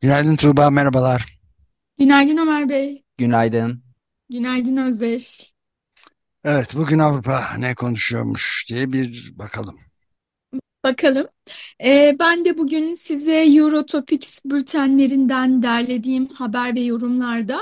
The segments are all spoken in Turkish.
Günaydın Tuğba, merhabalar. Günaydın Ömer Bey. Günaydın. Günaydın Özdeş. Evet, bugün Avrupa ne konuşuyormuş diye bir bakalım. Bakalım. Ee, ben de bugün size Eurotopics bültenlerinden derlediğim haber ve yorumlarda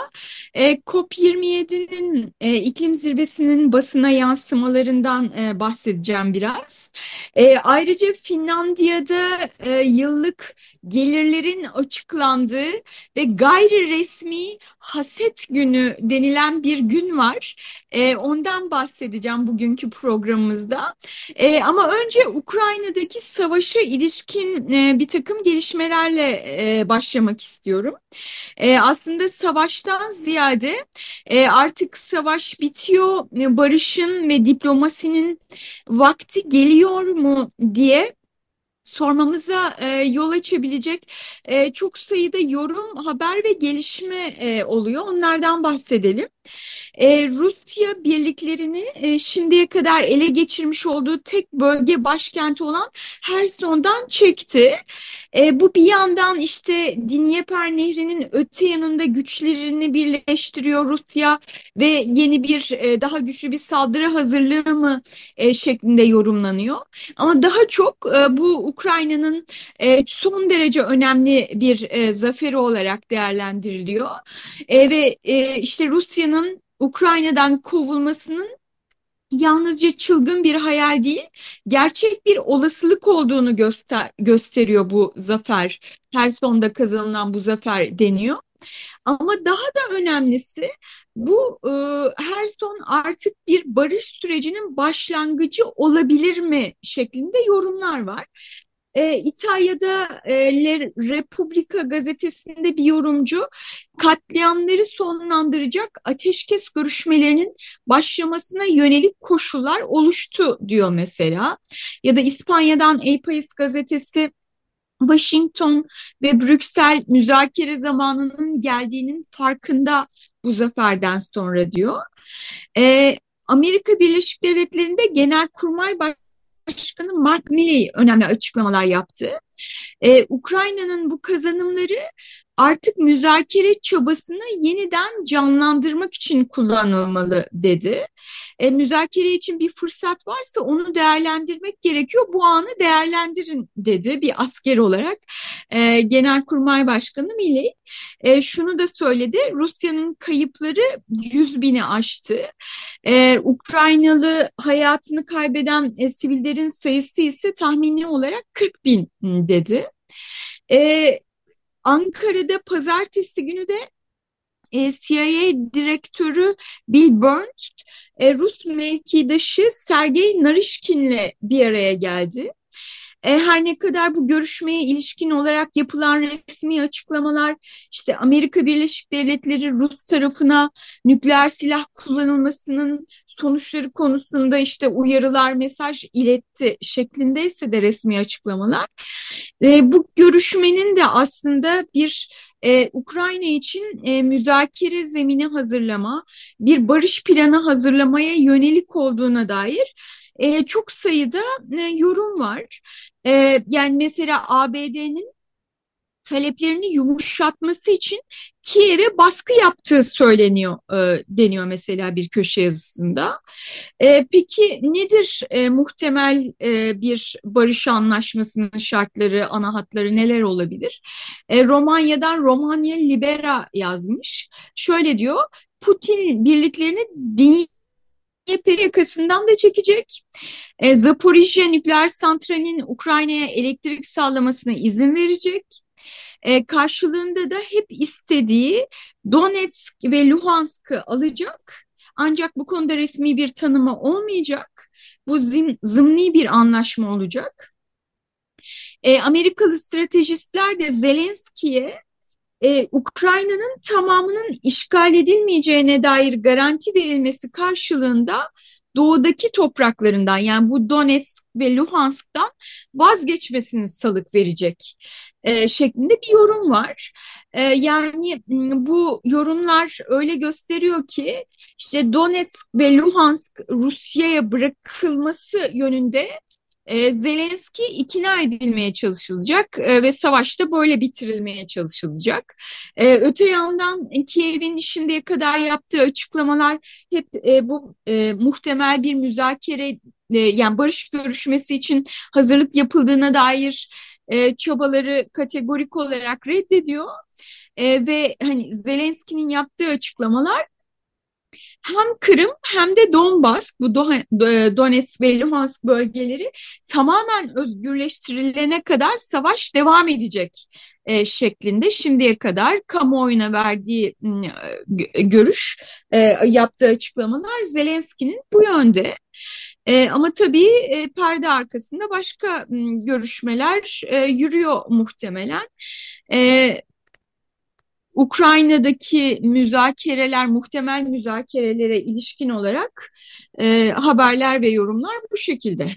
e, COP27'nin e, iklim zirvesinin basına yansımalarından e, bahsedeceğim biraz. E, ayrıca Finlandiya'da e, yıllık gelirlerin açıklandığı ve gayri resmi haset günü denilen bir gün var. E, ondan bahsedeceğim bugünkü programımızda. E, ama önce Ukrayna'daki savaşa ilişkin e, bir takım gelişmelerle e, başlamak istiyorum. E, aslında savaştan ziyade e, artık savaş bitiyor, e, barışın ve diplomasinin vakti geliyor mu diye sormamıza e, yol açabilecek e, çok sayıda yorum, haber ve gelişme e, oluyor. Onlardan bahsedelim. E, Rusya birliklerini e, şimdiye kadar ele geçirmiş olduğu tek bölge başkenti olan Herson'dan çekti. E, bu bir yandan işte Dnieper Nehri'nin öte yanında güçlerini birleştiriyor Rusya ve yeni bir e, daha güçlü bir saldırı hazırlığı mı e, şeklinde yorumlanıyor. Ama daha çok e, bu Ukrayna'nın e, son derece önemli bir e, zaferi olarak değerlendiriliyor. E, ve e, işte Rusya'nın Ukrayna'dan kovulmasının yalnızca çılgın bir hayal değil, gerçek bir olasılık olduğunu göster gösteriyor bu zafer. Herson'da kazanılan bu zafer deniyor. Ama daha da önemlisi bu e, Herson artık bir barış sürecinin başlangıcı olabilir mi şeklinde yorumlar var. E, İtalya'da e, Le Repubblica gazetesinde bir yorumcu katliamları sonlandıracak ateşkes görüşmelerinin başlamasına yönelik koşullar oluştu diyor mesela. Ya da İspanya'dan El País gazetesi Washington ve Brüksel müzakere zamanının geldiğinin farkında bu zaferden sonra diyor. Ee, Amerika Birleşik Devletleri'nde Genelkurmay Başkanı Mark Milley önemli açıklamalar yaptı. Ee, Ukrayna'nın bu kazanımları artık müzakere çabasını yeniden canlandırmak için kullanılmalı dedi. E, müzakere için bir fırsat varsa onu değerlendirmek gerekiyor. Bu anı değerlendirin dedi bir asker olarak e, Genelkurmay Başkanı Milley. E, şunu da söyledi Rusya'nın kayıpları 100 bini aştı. E, Ukraynalı hayatını kaybeden e, sivillerin sayısı ise tahmini olarak 40 bin dedi. E, Ankara'da pazartesi günü de e, CIA direktörü Bill Burns, e, Rus mevkidaşı Sergey Narishkin'le bir araya geldi. E, her ne kadar bu görüşmeye ilişkin olarak yapılan resmi açıklamalar işte Amerika Birleşik Devletleri Rus tarafına nükleer silah kullanılmasının sonuçları konusunda işte uyarılar, mesaj iletti şeklindeyse de resmi açıklamalar. E, bu görüşmenin de aslında bir e, Ukrayna için e, müzakere zemini hazırlama, bir barış planı hazırlamaya yönelik olduğuna dair e, çok sayıda e, yorum var. E, yani mesela ABD'nin taleplerini yumuşatması için Kiev'e baskı yaptığı söyleniyor e, deniyor mesela bir köşe yazısında. E, peki nedir e, muhtemel e, bir barış anlaşmasının şartları, ana hatları neler olabilir? E, Romanya'dan Romanya Libera yazmış. Şöyle diyor, Putin birliklerini din Dnieper yakasından da çekecek. E, Zaporijya nükleer santralinin Ukrayna'ya elektrik sağlamasına izin verecek. E, karşılığında da hep istediği Donetsk ve Luhansk'ı alacak. Ancak bu konuda resmi bir tanımı olmayacak. Bu zim, zımni bir anlaşma olacak. e, Amerikalı stratejistler de Zelenski'ye e, Ukrayna'nın tamamının işgal edilmeyeceğine dair garanti verilmesi karşılığında doğudaki topraklarından yani bu Donetsk ve Luhansk'tan vazgeçmesini salık verecek e, şeklinde bir yorum var. E, yani bu yorumlar öyle gösteriyor ki işte Donetsk ve Luhansk Rusya'ya bırakılması yönünde e, Zelenski ikna edilmeye çalışılacak e, ve savaşta böyle bitirilmeye çalışılacak. E, öte yandan Kiev'in şimdiye kadar yaptığı açıklamalar hep e, bu e, muhtemel bir müzakere yani barış görüşmesi için hazırlık yapıldığına dair çabaları kategorik olarak reddediyor. Ve hani Zelenski'nin yaptığı açıklamalar hem Kırım hem de Donbas, bu Donetsk ve Luhansk bölgeleri tamamen özgürleştirilene kadar savaş devam edecek e, şeklinde şimdiye kadar kamuoyuna verdiği e, görüş, e, yaptığı açıklamalar Zelenski'nin bu yönde. E, ama tabii e, perde arkasında başka görüşmeler e, yürüyor muhtemelen. E, Ukrayna'daki müzakereler, muhtemel müzakerelere ilişkin olarak e, haberler ve yorumlar bu şekilde.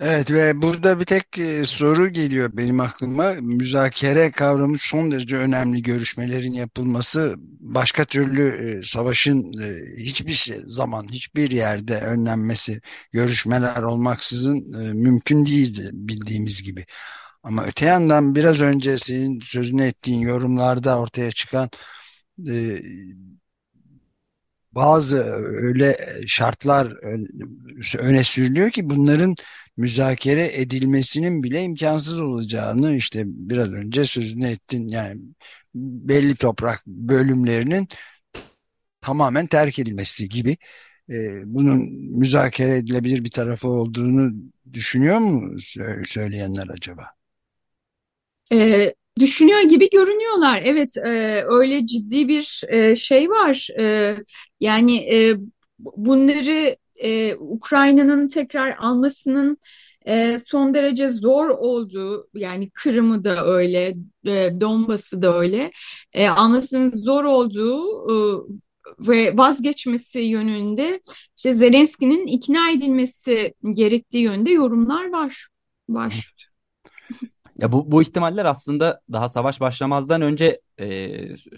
Evet ve burada bir tek e, soru geliyor benim aklıma. Müzakere kavramı son derece önemli. Görüşmelerin yapılması başka türlü e, savaşın e, hiçbir şey, zaman hiçbir yerde önlenmesi görüşmeler olmaksızın e, mümkün değildi bildiğimiz gibi. Ama öte yandan biraz önce senin sözünü ettiğin yorumlarda ortaya çıkan e, bazı öyle şartlar öne sürülüyor ki bunların müzakere edilmesinin bile imkansız olacağını işte biraz önce sözünü ettin yani belli toprak bölümlerinin tamamen terk edilmesi gibi e, bunun müzakere edilebilir bir tarafı olduğunu düşünüyor mu söyleyenler acaba? E, düşünüyor gibi görünüyorlar. Evet, e, öyle ciddi bir e, şey var. E, yani e, bunları e, Ukrayna'nın tekrar almasının e, son derece zor olduğu, yani Kırım'ı da öyle, e, Donbas'ı da öyle, e, almasının zor olduğu e, ve vazgeçmesi yönünde işte Zelenski'nin ikna edilmesi gerektiği yönde yorumlar var. Var. Ya bu, bu ihtimaller aslında daha savaş başlamazdan önce e,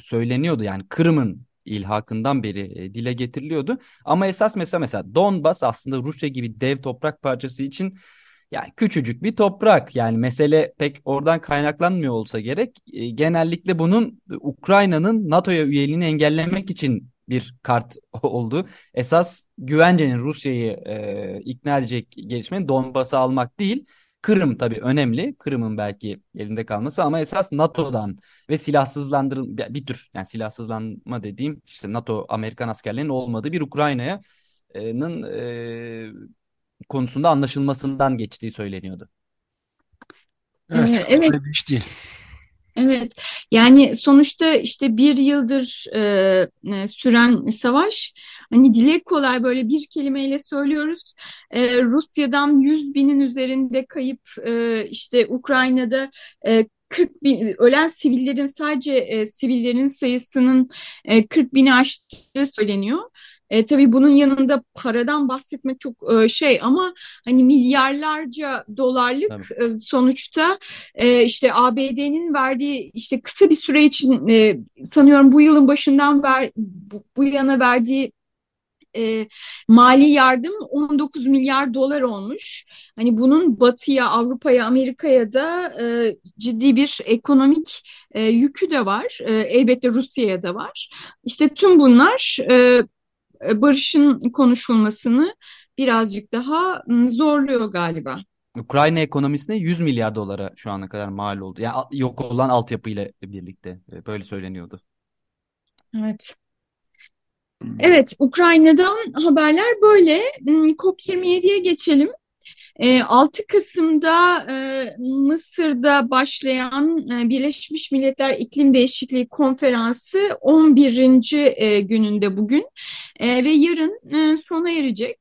söyleniyordu. Yani Kırım'ın ilhakından beri e, dile getiriliyordu. Ama esas mesela mesela Donbas aslında Rusya gibi dev toprak parçası için yani küçücük bir toprak. Yani mesele pek oradan kaynaklanmıyor olsa gerek. E, genellikle bunun Ukrayna'nın NATO'ya üyeliğini engellemek için bir kart oldu. Esas güvencenin Rusya'yı e, ikna edecek gelişmenin Donbas'ı almak değil Kırım tabii önemli. Kırım'ın belki elinde kalması ama esas NATO'dan ve silahsızlandırıl bir tür yani silahsızlanma dediğim işte NATO Amerikan askerlerinin olmadığı bir Ukrayna'nın e, konusunda anlaşılmasından geçtiği söyleniyordu. Evet, evet. bir iş değil. Evet, yani sonuçta işte bir yıldır e, e, süren savaş, hani dile kolay böyle bir kelimeyle söylüyoruz. E, Rusya'dan 100 binin üzerinde kayıp, e, işte Ukrayna'da e, 40 bin ölen sivillerin sadece e, sivillerin sayısının e, 40 bini aştığı söyleniyor. E, tabii bunun yanında paradan bahsetmek çok e, şey ama hani milyarlarca dolarlık e, sonuçta e, işte ABD'nin verdiği işte kısa bir süre için e, sanıyorum bu yılın başından ver, bu, bu yana verdiği e, mali yardım 19 milyar dolar olmuş. Hani bunun Batı'ya, Avrupa'ya, Amerika'ya da e, ciddi bir ekonomik e, yükü de var. E, elbette Rusya'ya da var. İşte tüm bunlar e, barışın konuşulmasını birazcık daha zorluyor galiba. Ukrayna ekonomisine 100 milyar dolara şu ana kadar mal oldu. Yani yok olan altyapıyla birlikte e, böyle söyleniyordu. Evet. Evet, Ukrayna'dan haberler böyle. COP27'ye geçelim. 6 Kasım'da Mısır'da başlayan Birleşmiş Milletler İklim Değişikliği Konferansı 11. gününde bugün ve yarın sona erecek.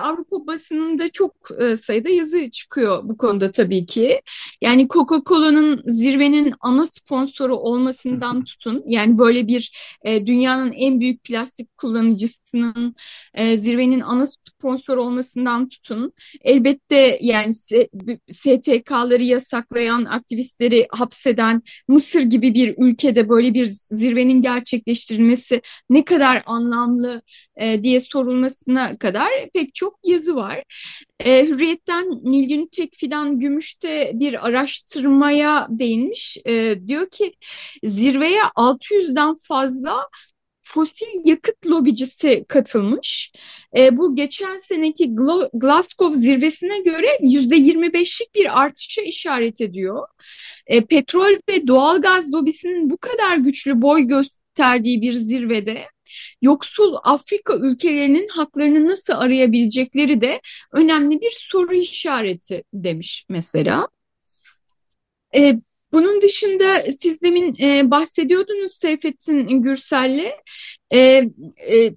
Avrupa basınında çok sayıda yazı çıkıyor bu konuda tabii ki. Yani Coca-Cola'nın zirvenin ana sponsoru olmasından tutun yani böyle bir dünyanın en büyük plastik kullanıcısının zirvenin ana sponsoru olmasından tutun. Elbette yani STK'ları yasaklayan, aktivistleri hapseden Mısır gibi bir ülkede böyle bir zirvenin gerçekleştirilmesi ne kadar anlamlı e, diye sorulmasına kadar pek çok yazı var. E, Hürriyet'ten Nilgün Tekfidan Gümüş'te bir araştırmaya değinmiş. E, diyor ki zirveye 600'den fazla fosil yakıt lobicisi katılmış. E, bu geçen seneki Glasgow zirvesine göre yüzde 25'lik bir artışa işaret ediyor. E, petrol ve doğalgaz lobisinin bu kadar güçlü boy gösterdiği bir zirvede yoksul Afrika ülkelerinin haklarını nasıl arayabilecekleri de önemli bir soru işareti demiş mesela. E, bunun dışında siz demin e, bahsediyordunuz Seyfettin Gürsel'le. E, e,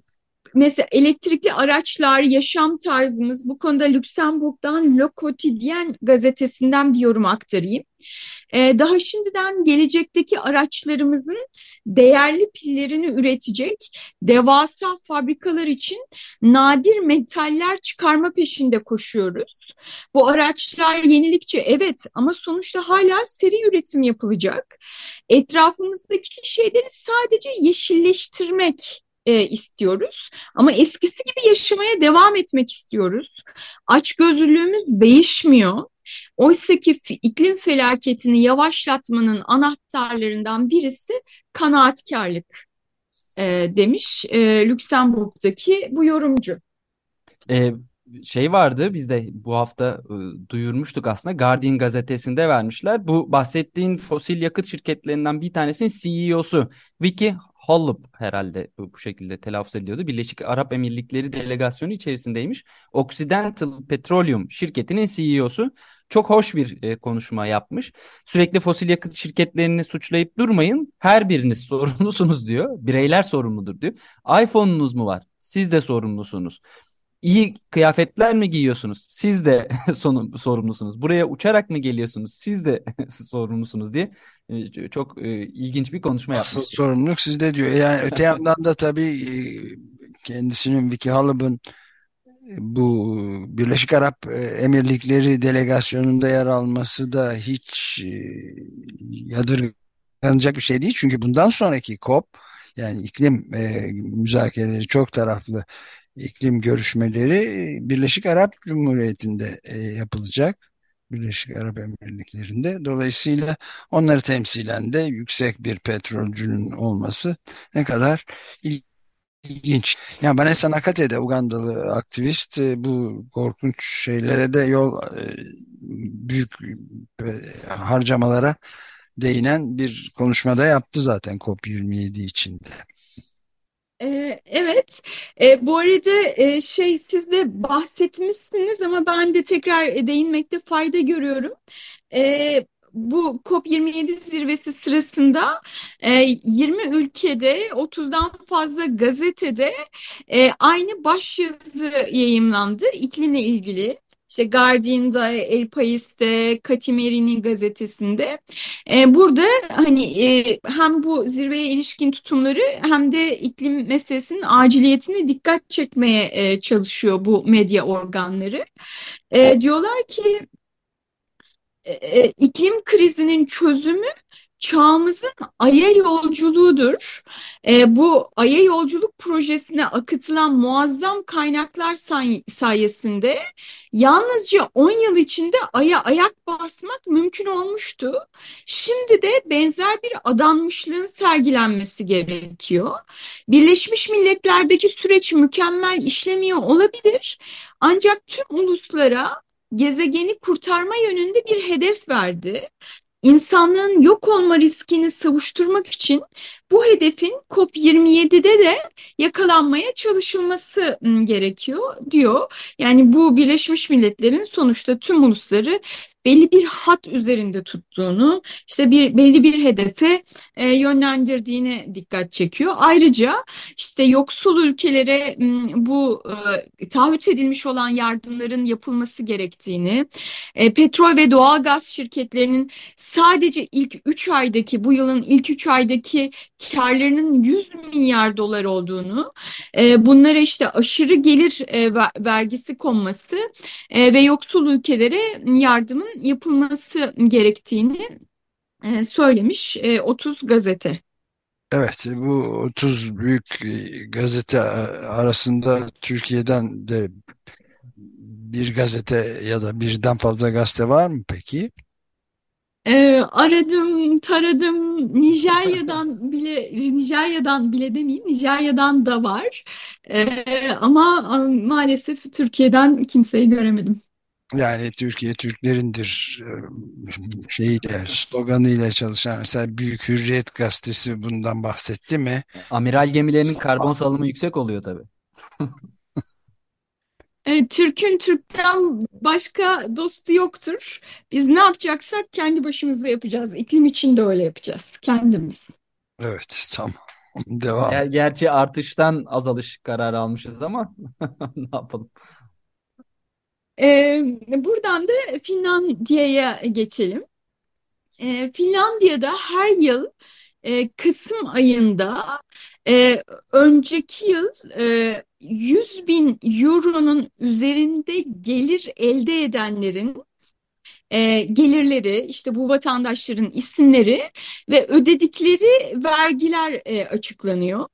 mesela elektrikli araçlar, yaşam tarzımız bu konuda Lüksemburg'dan Le Quotidien gazetesinden bir yorum aktarayım. Ee, daha şimdiden gelecekteki araçlarımızın değerli pillerini üretecek devasa fabrikalar için nadir metaller çıkarma peşinde koşuyoruz. Bu araçlar yenilikçe evet ama sonuçta hala seri üretim yapılacak. Etrafımızdaki şeyleri sadece yeşilleştirmek e, istiyoruz. Ama eskisi gibi yaşamaya devam etmek istiyoruz. Açgözlülüğümüz değişmiyor. Oysa ki iklim felaketini yavaşlatmanın anahtarlarından birisi kanaatkarlık e, demiş e, Lüksemburg'daki bu yorumcu. E, şey vardı biz de bu hafta e, duyurmuştuk aslında Guardian gazetesinde vermişler. Bu bahsettiğin fosil yakıt şirketlerinden bir tanesinin CEO'su Vicky Hollop herhalde bu, şekilde telaffuz ediyordu. Birleşik Arap Emirlikleri delegasyonu içerisindeymiş. Occidental Petroleum şirketinin CEO'su çok hoş bir e, konuşma yapmış. Sürekli fosil yakıt şirketlerini suçlayıp durmayın. Her biriniz sorumlusunuz diyor. Bireyler sorumludur diyor. iPhone'unuz mu var? Siz de sorumlusunuz iyi kıyafetler mi giyiyorsunuz? Siz de sorumlusunuz. Buraya uçarak mı geliyorsunuz? Siz de sorumlusunuz diye e, çok e, ilginç bir konuşma yapmış. Asıl sorumluluk sizde diyor. Yani öte yandan da tabii e, kendisinin Vicky Halib'in bu Birleşik Arap Emirlikleri delegasyonunda yer alması da hiç yadırganacak bir şey değil. Çünkü bundan sonraki COP yani iklim müzakereleri çok taraflı iklim görüşmeleri Birleşik Arap Cumhuriyeti'nde e, yapılacak. Birleşik Arap Emirlikleri'nde. Dolayısıyla onları temsilen de yüksek bir petrolcünün olması ne kadar ilginç. Yani Vanessa Nakate'de Ugandalı aktivist e, bu korkunç şeylere de yol e, büyük harcamalara değinen bir konuşmada yaptı zaten COP27 içinde. Evet, bu arada şey siz de bahsetmişsiniz ama ben de tekrar değinmekte fayda görüyorum. Bu COP27 zirvesi sırasında 20 e, ülkede 30'dan fazla gazetede e, aynı başyazı yayımlandı iklimle ilgili işte Guardian'da, El País'te, Katimeri'nin gazetesinde. E, burada hani e, hem bu zirveye ilişkin tutumları hem de iklim meselesinin aciliyetine dikkat çekmeye e, çalışıyor bu medya organları. E, diyorlar ki e, e iklim krizinin çözümü çağımızın Ay'a yolculuğudur. E, bu Ay'a yolculuk projesine akıtılan muazzam kaynaklar say sayesinde yalnızca 10 yıl içinde Ay'a ayak basmak mümkün olmuştu. Şimdi de benzer bir adanmışlığın sergilenmesi gerekiyor. Birleşmiş Milletler'deki süreç mükemmel işlemiyor olabilir. Ancak tüm uluslara gezegeni kurtarma yönünde bir hedef verdi insanlığın yok olma riskini savuşturmak için bu hedefin COP27'de de yakalanmaya çalışılması gerekiyor diyor. Yani bu Birleşmiş Milletler'in sonuçta tüm ulusları belli bir hat üzerinde tuttuğunu, işte bir belli bir hedefe e, yönlendirdiğine dikkat çekiyor. Ayrıca işte yoksul ülkelere bu e, taahhüt edilmiş olan yardımların yapılması gerektiğini, e, petrol ve doğalgaz şirketlerinin sadece ilk 3 aydaki bu yılın ilk 3 aydaki karlarının 100 milyar dolar olduğunu, e, bunlara işte aşırı gelir e, vergisi konması e, ve yoksul ülkelere yardımın yapılması gerektiğini e, söylemiş e, 30 gazete. Evet, bu 30 büyük e, gazete arasında Türkiye'den de bir gazete ya da birden fazla gazete var mı peki? Ee, aradım, taradım. Nijerya'dan bile, Nijerya'dan bile demeyeyim, Nijerya'dan da var. Ee, ama maalesef Türkiye'den kimseyi göremedim. Yani Türkiye Türklerindir e, şeyiyle sloganıyla çalışan mesela Büyük Hürriyet gazetesi bundan bahsetti mi? Amiral gemilerinin karbon salımı yüksek oluyor tabii. E, Türk'ün Türk'ten başka dostu yoktur. Biz ne yapacaksak kendi başımıza yapacağız. İklim için de öyle yapacağız. Kendimiz. Evet, tamam. Devam. Ger gerçi artıştan azalış kararı almışız ama ne yapalım? E, buradan da Finlandiya'ya geçelim. E, Finlandiya'da her yıl e, Kasım ayında e, önceki yıl e, 100 bin euronun üzerinde gelir elde edenlerin e, gelirleri, işte bu vatandaşların isimleri ve ödedikleri vergiler e, açıklanıyor.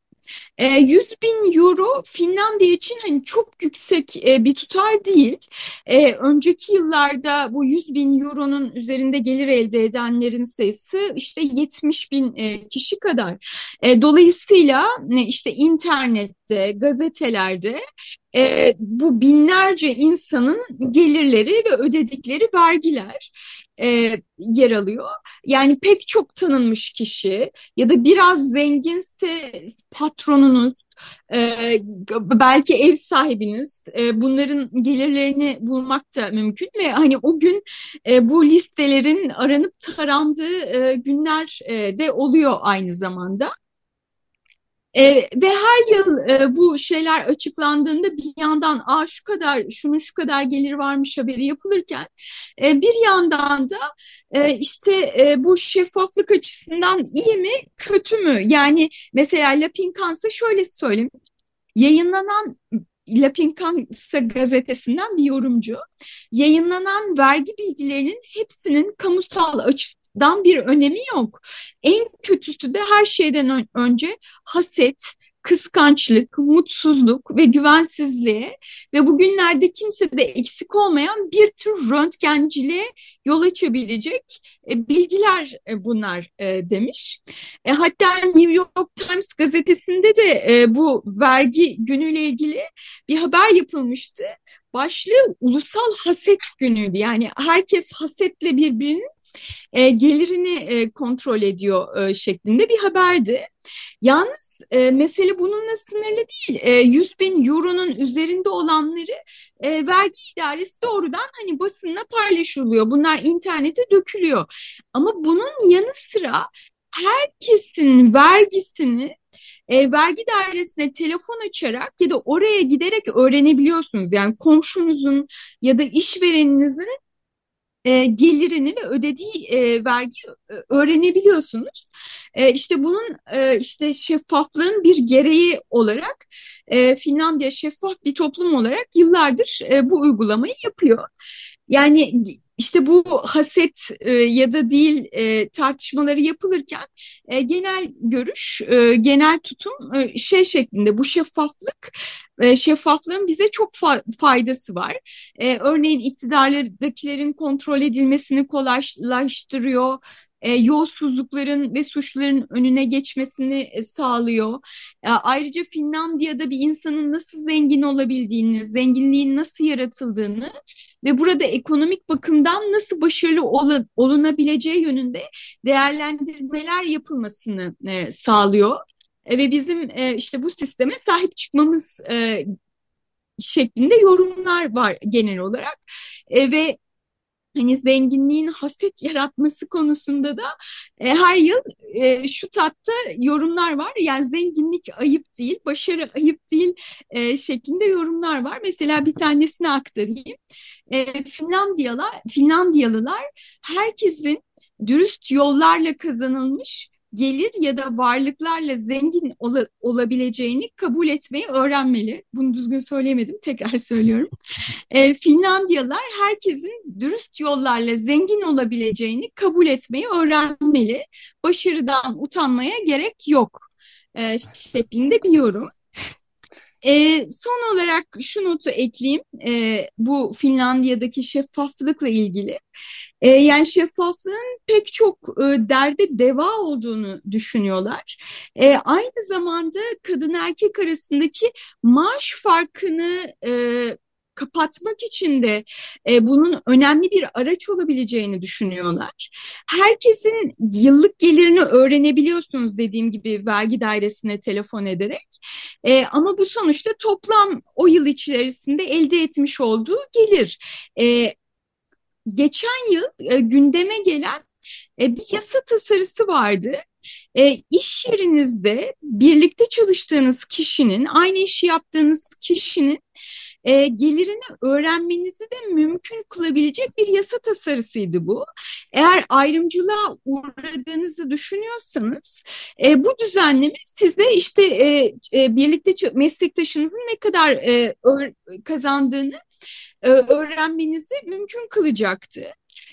100 ee, bin euro Finlandiya için hani çok yüksek e, bir tutar değil. Ee, önceki yıllarda bu 100 bin euronun üzerinde gelir elde edenlerin sayısı işte 70 bin e, kişi kadar. E, dolayısıyla işte internette, gazetelerde bu binlerce insanın gelirleri ve ödedikleri vergiler e, yer alıyor. Yani pek çok tanınmış kişi ya da biraz zenginse patronunuz, e, belki ev sahibiniz e, bunların gelirlerini bulmak da mümkün ve hani o gün e, bu listelerin aranıp tarandığı e, günler e, de oluyor aynı zamanda. E, ve her yıl e, bu şeyler açıklandığında bir yandan Aa, şu kadar şunun şu kadar gelir varmış haberi yapılırken e, bir yandan da e, işte e, bu şeffaflık açısından iyi mi kötü mü? Yani mesela Lapinkansa şöyle söyleyeyim yayınlanan La Pincansa gazetesinden bir yorumcu yayınlanan vergi bilgilerinin hepsinin kamusal açı, dan bir önemi yok. En kötüsü de her şeyden önce haset, kıskançlık, mutsuzluk ve güvensizliğe ve bugünlerde kimse de eksik olmayan bir tür röntgenciliğe yol açabilecek e, bilgiler e, bunlar e, demiş. Hatta New York Times gazetesinde de bu vergi günüyle ilgili bir haber yapılmıştı. Başlığı ulusal haset günüydü. Yani herkes hasetle birbirinin e, gelirini e, kontrol ediyor e, şeklinde bir haberdi. Yalnız e, mesele bununla sınırlı değil. E, 100 bin euronun üzerinde olanları e, vergi idaresi doğrudan hani basınla paylaşılıyor. Bunlar internete dökülüyor. Ama bunun yanı sıra herkesin vergisini e, vergi dairesine telefon açarak ya da oraya giderek öğrenebiliyorsunuz. Yani komşunuzun ya da işvereninizin e, gelirini ve ödediği e, vergi e, öğrenebiliyorsunuz. E, işte bunun e, işte şeffaflığın bir gereği olarak e, Finlandiya şeffaf bir toplum olarak yıllardır e, bu uygulamayı yapıyor. Yani işte bu haset e, ya da değil e, tartışmaları yapılırken e, genel görüş, e, genel tutum e, şey şeklinde bu şeffaflık, e, şeffaflığın bize çok fa faydası var. E, örneğin iktidarlardakilerin kontrol edilmesini kolaylaştırıyor e, yolsuzlukların ve suçların önüne geçmesini e, sağlıyor. E, ayrıca Finlandiya'da bir insanın nasıl zengin olabildiğini, zenginliğin nasıl yaratıldığını ve burada ekonomik bakımdan nasıl başarılı ol olunabileceği yönünde değerlendirmeler yapılmasını e, sağlıyor. e, ve bizim e, işte bu sisteme sahip çıkmamız e, şeklinde yorumlar var genel olarak e, ve hani zenginliğin haset yaratması konusunda da e, her yıl e, şu tatta yorumlar var. Yani zenginlik ayıp değil, başarı ayıp değil e, şeklinde yorumlar var. Mesela bir tanesini aktarayım. E, Finlandiyalılar, Finlandiyalılar herkesin dürüst yollarla kazanılmış gelir ya da varlıklarla zengin ol olabileceğini kabul etmeyi öğrenmeli. Bunu düzgün söyleyemedim, tekrar söylüyorum. E, Finlandiyalılar herkesin dürüst yollarla zengin olabileceğini kabul etmeyi öğrenmeli. Başarıdan utanmaya gerek yok e, şeklinde bir yorum. E, son olarak şu notu ekleyeyim e, bu Finlandiya'daki şeffaflıkla ilgili. E, yani şeffaflığın pek çok e, derde deva olduğunu düşünüyorlar. E, aynı zamanda kadın erkek arasındaki maaş farkını e, kapatmak için de e, bunun önemli bir araç olabileceğini düşünüyorlar. Herkesin yıllık gelirini öğrenebiliyorsunuz dediğim gibi vergi dairesine telefon ederek. E, ama bu sonuçta toplam o yıl içerisinde elde etmiş olduğu gelir. E, geçen yıl e, gündeme gelen e, bir yasa tasarısı vardı. E, iş yerinizde birlikte çalıştığınız kişinin, aynı işi yaptığınız kişinin e, gelirini öğrenmenizi de mümkün kılabilecek bir yasa tasarısıydı bu. Eğer ayrımcılığa uğradığınızı düşünüyorsanız e, bu düzenleme size işte e, e, birlikte meslektaşınızın ne kadar e, kazandığını e, öğrenmenizi mümkün kılacaktı.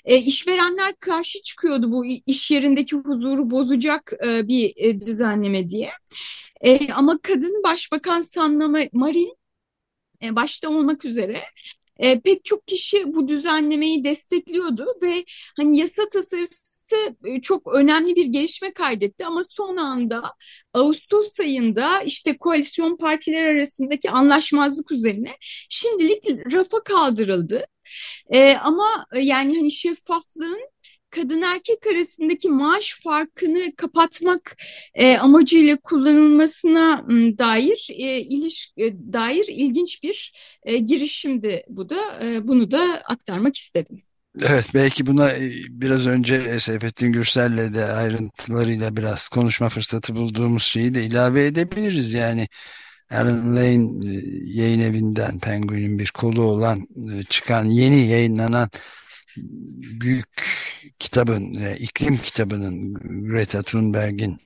E, işverenler karşı çıkıyordu bu iş yerindeki huzuru bozacak e, bir e, düzenleme diye. E, ama kadın başbakan Sanna Marin e, başta olmak üzere e, pek çok kişi bu düzenlemeyi destekliyordu ve hani yasa tasarısı e, çok önemli bir gelişme kaydetti ama son anda Ağustos ayında işte koalisyon partiler arasındaki anlaşmazlık üzerine şimdilik rafa kaldırıldı. E, ama yani hani şeffaflığın kadın erkek arasındaki maaş farkını kapatmak e, amacıyla kullanılmasına dair e, iliş e, dair ilginç bir e, girişimdi bu da e, bunu da aktarmak istedim. Evet belki buna e, biraz önce Seyfettin Gürsel'le de ayrıntılarıyla biraz konuşma fırsatı bulduğumuz şeyi de ilave edebiliriz. Yani Aaron Lane e, yayın evinden Penguin'in bir kolu olan e, çıkan yeni yayınlanan büyük kitabın, e, iklim kitabının Greta Thunberg'in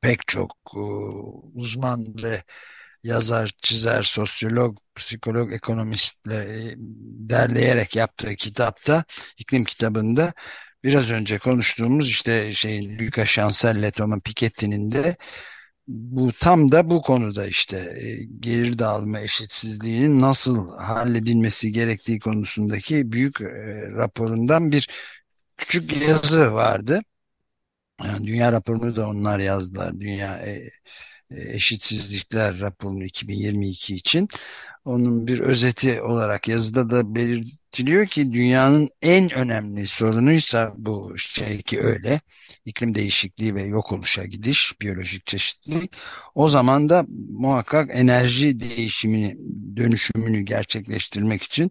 pek çok e, uzman ve yazar, çizer, sosyolog, psikolog, ekonomistle e, derleyerek yaptığı kitapta, iklim kitabında biraz önce konuştuğumuz işte şeyin Lucas Chancel Thomas Piketty'nin de bu tam da bu konuda işte e, gelir dağılımı eşitsizliğinin nasıl halledilmesi gerektiği konusundaki büyük e, raporundan bir küçük yazı vardı. Yani dünya raporunu da onlar yazdılar. Dünya e, eşitsizlikler raporunu 2022 için. Onun bir özeti olarak yazıda da belirtiliyor ki dünyanın en önemli sorunuysa bu şey ki öyle iklim değişikliği ve yok oluşa gidiş, biyolojik çeşitlilik. O zaman da muhakkak enerji değişimini, dönüşümünü gerçekleştirmek için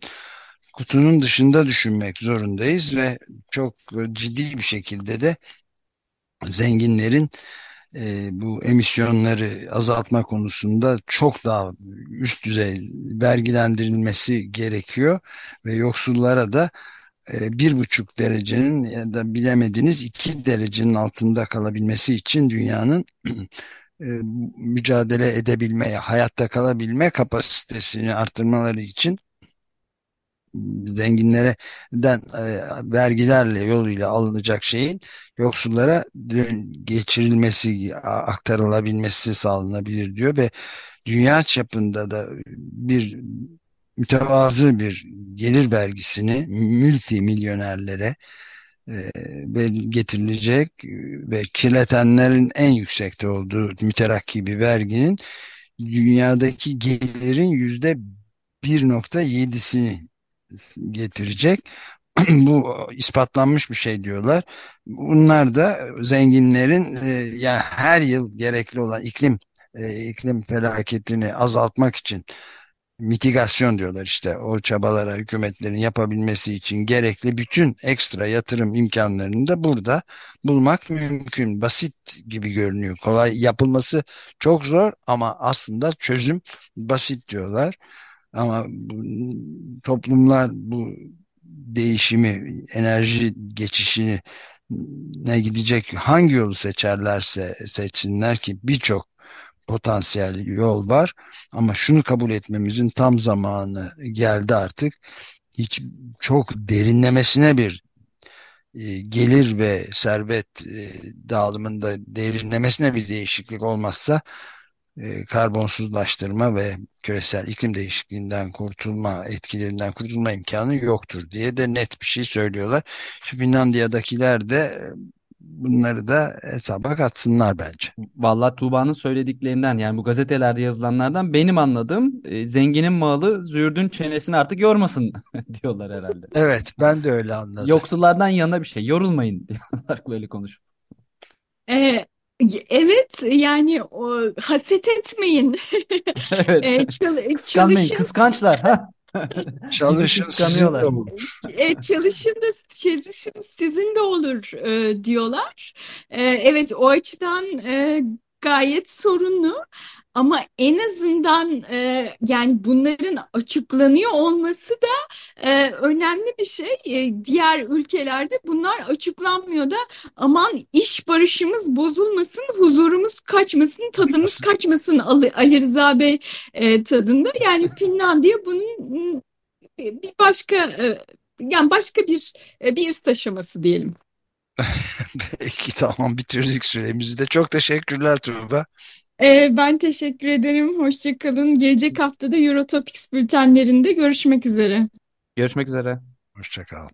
kutunun dışında düşünmek zorundayız ve çok ciddi bir şekilde de zenginlerin e, bu emisyonları azaltma konusunda çok daha üst düzey vergilendirilmesi gerekiyor ve yoksullara da e, bir buçuk derecenin ya da bilemediniz iki derecenin altında kalabilmesi için dünyanın e, mücadele edebilmeye, hayatta kalabilme kapasitesini artırmaları için zenginlere den e, vergilerle yoluyla alınacak şeyin yoksullara geçirilmesi, aktarılabilmesi sağlanabilir diyor ve dünya çapında da bir mütevazı bir gelir vergisini multimilyonerlere e, getirilecek ve kirletenlerin en yüksekte olduğu müterakki bir verginin dünyadaki gelirin yüzde 1.7'sini getirecek. bu ispatlanmış bir şey diyorlar. Bunlar da zenginlerin e, yani her yıl gerekli olan iklim e, iklim felaketini azaltmak için mitigasyon diyorlar işte o çabalara hükümetlerin yapabilmesi için gerekli bütün ekstra yatırım imkanlarını da burada bulmak mümkün. Basit gibi görünüyor. Kolay yapılması çok zor ama aslında çözüm basit diyorlar. Ama toplumlar bu değişimi, enerji geçişini ne gidecek hangi yolu seçerlerse seçsinler ki birçok potansiyel yol var ama şunu kabul etmemizin tam zamanı geldi artık. Hiç çok derinlemesine bir e, gelir ve servet e, dağılımında derinlemesine bir değişiklik olmazsa e, karbonsuzlaştırma ve küresel iklim değişikliğinden kurtulma etkilerinden kurtulma imkanı yoktur diye de net bir şey söylüyorlar. Finlandiya'dakiler de bunları da hesaba katsınlar bence. Vallahi Tuğba'nın söylediklerinden yani bu gazetelerde yazılanlardan benim anladığım e, zenginin malı züğürdün çenesini artık yormasın diyorlar herhalde. Evet ben de öyle anladım. Yoksullardan yana bir şey yorulmayın diyorlar böyle konuşup. Ee, evet yani o, haset etmeyin. Evet. Çal- Kıskanmayın çalışın kıskançlar. Ha? Çalışın sizin de olur. E, çalışın da çalışın sizin de olur e, diyorlar. E, evet o açıdan e, gayet sorunlu ama en azından e, yani bunların açıklanıyor olması da e, önemli bir şey. E, diğer ülkelerde bunlar açıklanmıyor da aman iş barışımız bozulmasın, huzurumuz kaçmasın, tadımız kaçmasın Ali, Ali Rıza Bey e, tadında. Yani Finlandiya bunun bir başka e, yani başka bir e, bir üst aşaması diyelim. Peki tamam bitirdik süremizi de. Çok teşekkürler Tuğba. E, ben teşekkür ederim. Hoşça kalın. Gelecek haftada Eurotopics bültenlerinde görüşmek üzere. Görüşmek üzere. Hoşça kal.